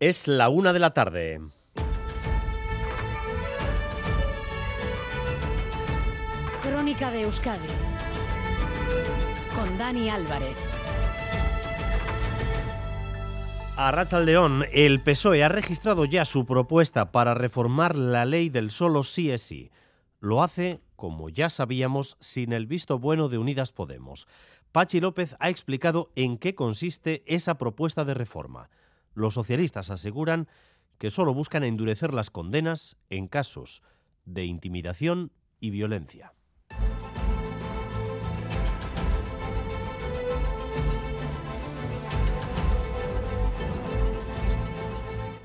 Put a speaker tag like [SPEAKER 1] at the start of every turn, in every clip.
[SPEAKER 1] Es la una de la tarde.
[SPEAKER 2] Crónica de Euskadi con Dani Álvarez.
[SPEAKER 1] A León, el PSOE ha registrado ya su propuesta para reformar la ley del solo sí es sí. Lo hace, como ya sabíamos, sin el visto bueno de Unidas Podemos. Pachi López ha explicado en qué consiste esa propuesta de reforma. Los socialistas aseguran que solo buscan endurecer las condenas en casos de intimidación y violencia.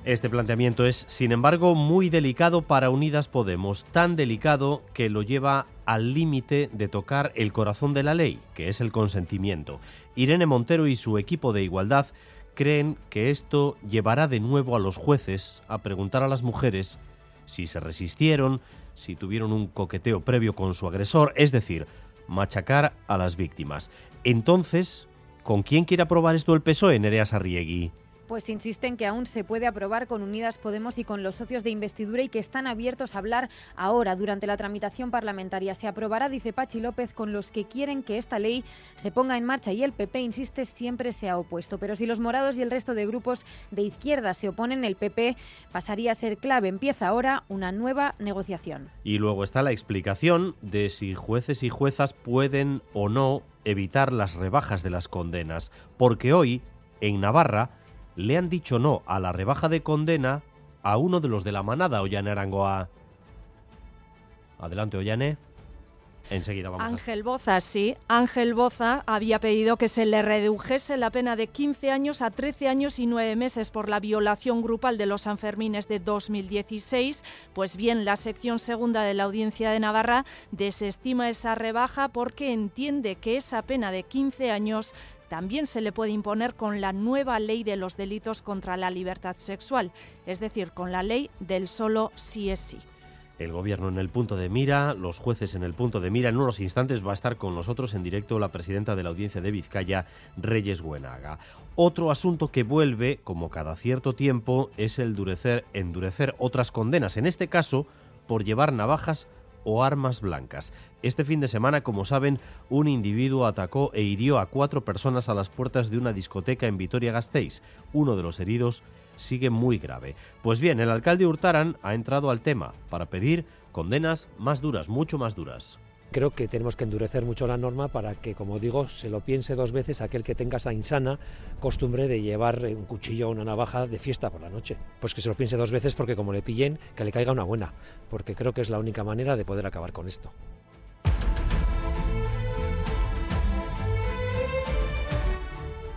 [SPEAKER 1] Este planteamiento es, sin embargo, muy delicado para Unidas Podemos, tan delicado que lo lleva al límite de tocar el corazón de la ley, que es el consentimiento. Irene Montero y su equipo de igualdad creen que esto llevará de nuevo a los jueces a preguntar a las mujeres si se resistieron, si tuvieron un coqueteo previo con su agresor, es decir, machacar a las víctimas. Entonces, ¿con quién quiere aprobar esto el PSOE, Nerea Sarriegui?
[SPEAKER 3] Pues insisten que aún se puede aprobar con Unidas Podemos y con los socios de investidura y que están abiertos a hablar ahora durante la tramitación parlamentaria. Se aprobará, dice Pachi López, con los que quieren que esta ley se ponga en marcha y el PP, insiste, siempre se ha opuesto. Pero si los morados y el resto de grupos de izquierda se oponen, el PP pasaría a ser clave. Empieza ahora una nueva negociación.
[SPEAKER 1] Y luego está la explicación de si jueces y juezas pueden o no evitar las rebajas de las condenas. Porque hoy, en Navarra, le han dicho no a la rebaja de condena a uno de los de la manada, Ollane Arangoa. Adelante, Ollane. Enseguida vamos
[SPEAKER 4] Ángel Boza, sí. Ángel Boza había pedido que se le redujese la pena de 15 años a 13 años y 9 meses por la violación grupal de los Sanfermines de 2016. Pues bien, la sección segunda de la Audiencia de Navarra desestima esa rebaja porque entiende que esa pena de 15 años también se le puede imponer con la nueva ley de los delitos contra la libertad sexual, es decir, con la ley del solo sí es sí.
[SPEAKER 1] El gobierno en el punto de mira, los jueces en el punto de mira. En unos instantes va a estar con nosotros en directo la presidenta de la audiencia de Vizcaya, Reyes Buenaga. Otro asunto que vuelve, como cada cierto tiempo, es el endurecer, endurecer otras condenas, en este caso por llevar navajas o armas blancas. Este fin de semana, como saben, un individuo atacó e hirió a cuatro personas a las puertas de una discoteca en Vitoria-Gasteiz. Uno de los heridos sigue muy grave. Pues bien, el alcalde Hurtaran ha entrado al tema para pedir condenas más duras, mucho más duras
[SPEAKER 5] creo que tenemos que endurecer mucho la norma para que, como digo, se lo piense dos veces aquel que tenga esa insana costumbre de llevar un cuchillo o una navaja de fiesta por la noche. Pues que se lo piense dos veces porque como le pillen, que le caiga una buena, porque creo que es la única manera de poder acabar con esto.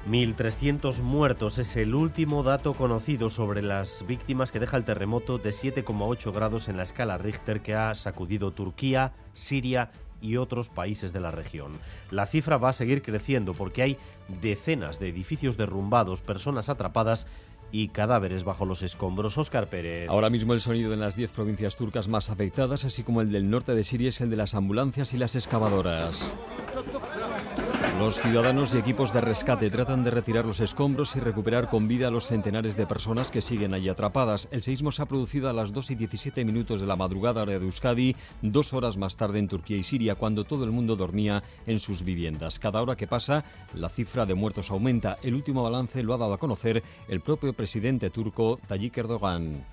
[SPEAKER 1] 1.300 muertos es el último dato conocido sobre las víctimas que deja el terremoto de 7,8 grados en la escala Richter que ha sacudido Turquía, Siria y otros países de la región. La cifra va a seguir creciendo porque hay decenas de edificios derrumbados, personas atrapadas y cadáveres bajo los escombros. Oscar Pérez.
[SPEAKER 6] Ahora mismo el sonido en las 10 provincias turcas más afectadas, así como el del norte de Siria, es el de las ambulancias y las excavadoras. Los ciudadanos y equipos de rescate tratan de retirar los escombros y recuperar con vida a los centenares de personas que siguen allí atrapadas. El seísmo se ha producido a las 2 y 17 minutos de la madrugada hora de Euskadi, dos horas más tarde en Turquía y Siria, cuando todo el mundo dormía en sus viviendas. Cada hora que pasa, la cifra de muertos aumenta. El último balance lo ha dado a conocer el propio presidente turco Tayyip Erdogan.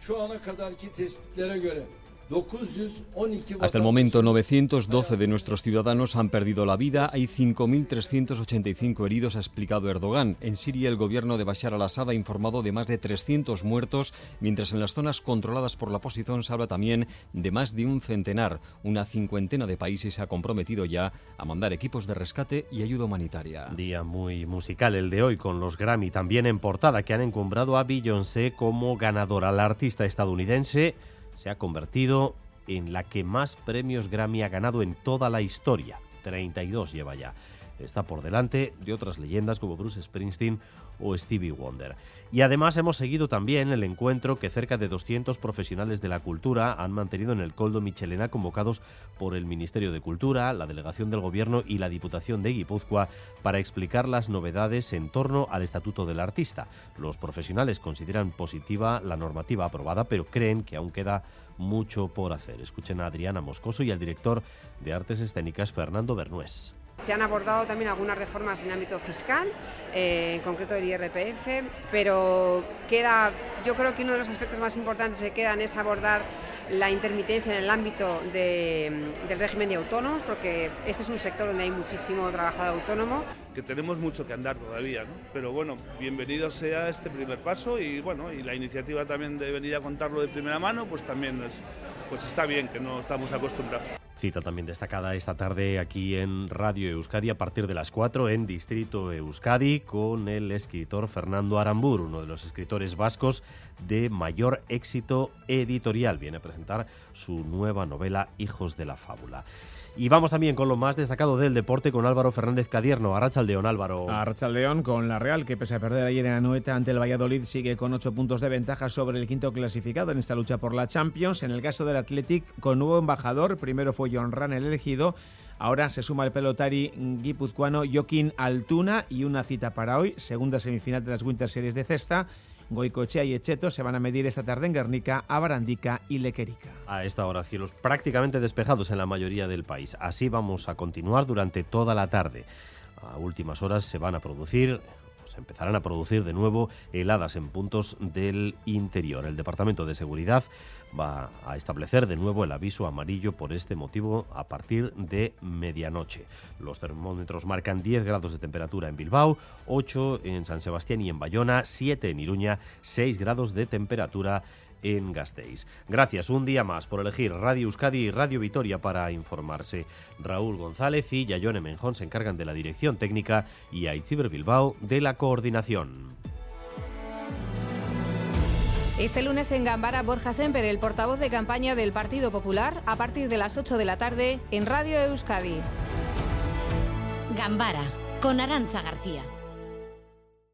[SPEAKER 6] Hasta el momento, 912 de nuestros ciudadanos han perdido la vida. Hay 5.385 heridos, ha explicado Erdogan. En Siria, el gobierno de Bashar al-Assad ha informado de más de 300 muertos, mientras en las zonas controladas por la oposición se habla también de más de un centenar. Una cincuentena de países se ha comprometido ya a mandar equipos de rescate y ayuda humanitaria.
[SPEAKER 1] Día muy musical el de hoy, con los Grammy también en portada, que han encumbrado a Beyoncé como ganadora. La artista estadounidense se ha convertido en la que más premios Grammy ha ganado en toda la historia. 32 lleva ya. Está por delante de otras leyendas como Bruce Springsteen o Stevie Wonder. Y además hemos seguido también el encuentro que cerca de 200 profesionales de la cultura han mantenido en el Coldo Michelena convocados por el Ministerio de Cultura, la Delegación del Gobierno y la Diputación de Guipúzcoa para explicar las novedades en torno al Estatuto del Artista. Los profesionales consideran positiva la normativa aprobada, pero creen que aún queda mucho por hacer. Escuchen a Adriana Moscoso y al director de Artes Escénicas, Fernando Bernués.
[SPEAKER 7] Se han abordado también algunas reformas en ámbito fiscal, eh, en concreto del IRPF, pero queda, yo creo que uno de los aspectos más importantes que quedan es abordar la intermitencia en el ámbito del régimen de autónomos, porque este es un sector donde hay muchísimo trabajador autónomo.
[SPEAKER 8] Que tenemos mucho que andar todavía, pero bueno, bienvenido sea este primer paso y bueno, y la iniciativa también de venir a contarlo de primera mano, pues también es, pues está bien, que no estamos acostumbrados.
[SPEAKER 1] Cita también destacada esta tarde aquí en Radio Euskadi a partir de las 4 en Distrito Euskadi con el escritor Fernando Arambur, uno de los escritores vascos de mayor éxito editorial. Viene a presentar su nueva novela Hijos de la Fábula. Y vamos también con lo más destacado del deporte con Álvaro Fernández Cadierno. Arrachaldeón, Álvaro.
[SPEAKER 9] Arrachaldeón con la Real, que pese a perder ayer en Anoeta ante el Valladolid, sigue con ocho puntos de ventaja sobre el quinto clasificado en esta lucha por la Champions. En el caso del Athletic, con nuevo embajador, primero fue John Ran el elegido. Ahora se suma el pelotari guipuzcoano Joaquín Altuna y una cita para hoy, segunda semifinal de las Winter Series de cesta. Goicochea y Echeto se van a medir esta tarde en Guernica, Abarandica y Lequerica.
[SPEAKER 1] A esta hora cielos prácticamente despejados en la mayoría del país. Así vamos a continuar durante toda la tarde. A últimas horas se van a producir se empezarán a producir de nuevo heladas en puntos del interior. El Departamento de Seguridad va a establecer de nuevo el aviso amarillo por este motivo a partir de medianoche. Los termómetros marcan 10 grados de temperatura en Bilbao, 8 en San Sebastián y en Bayona, 7 en Iruña, 6 grados de temperatura en Gasteiz. Gracias un día más por elegir Radio Euskadi y Radio Vitoria para informarse. Raúl González y Yayone Menjón se encargan de la dirección técnica y Aitziber Bilbao de la coordinación.
[SPEAKER 3] Este lunes en Gambara, Borja Semper, el portavoz de campaña del Partido Popular, a partir de las 8 de la tarde en Radio Euskadi.
[SPEAKER 2] Gambara, con Arancha García.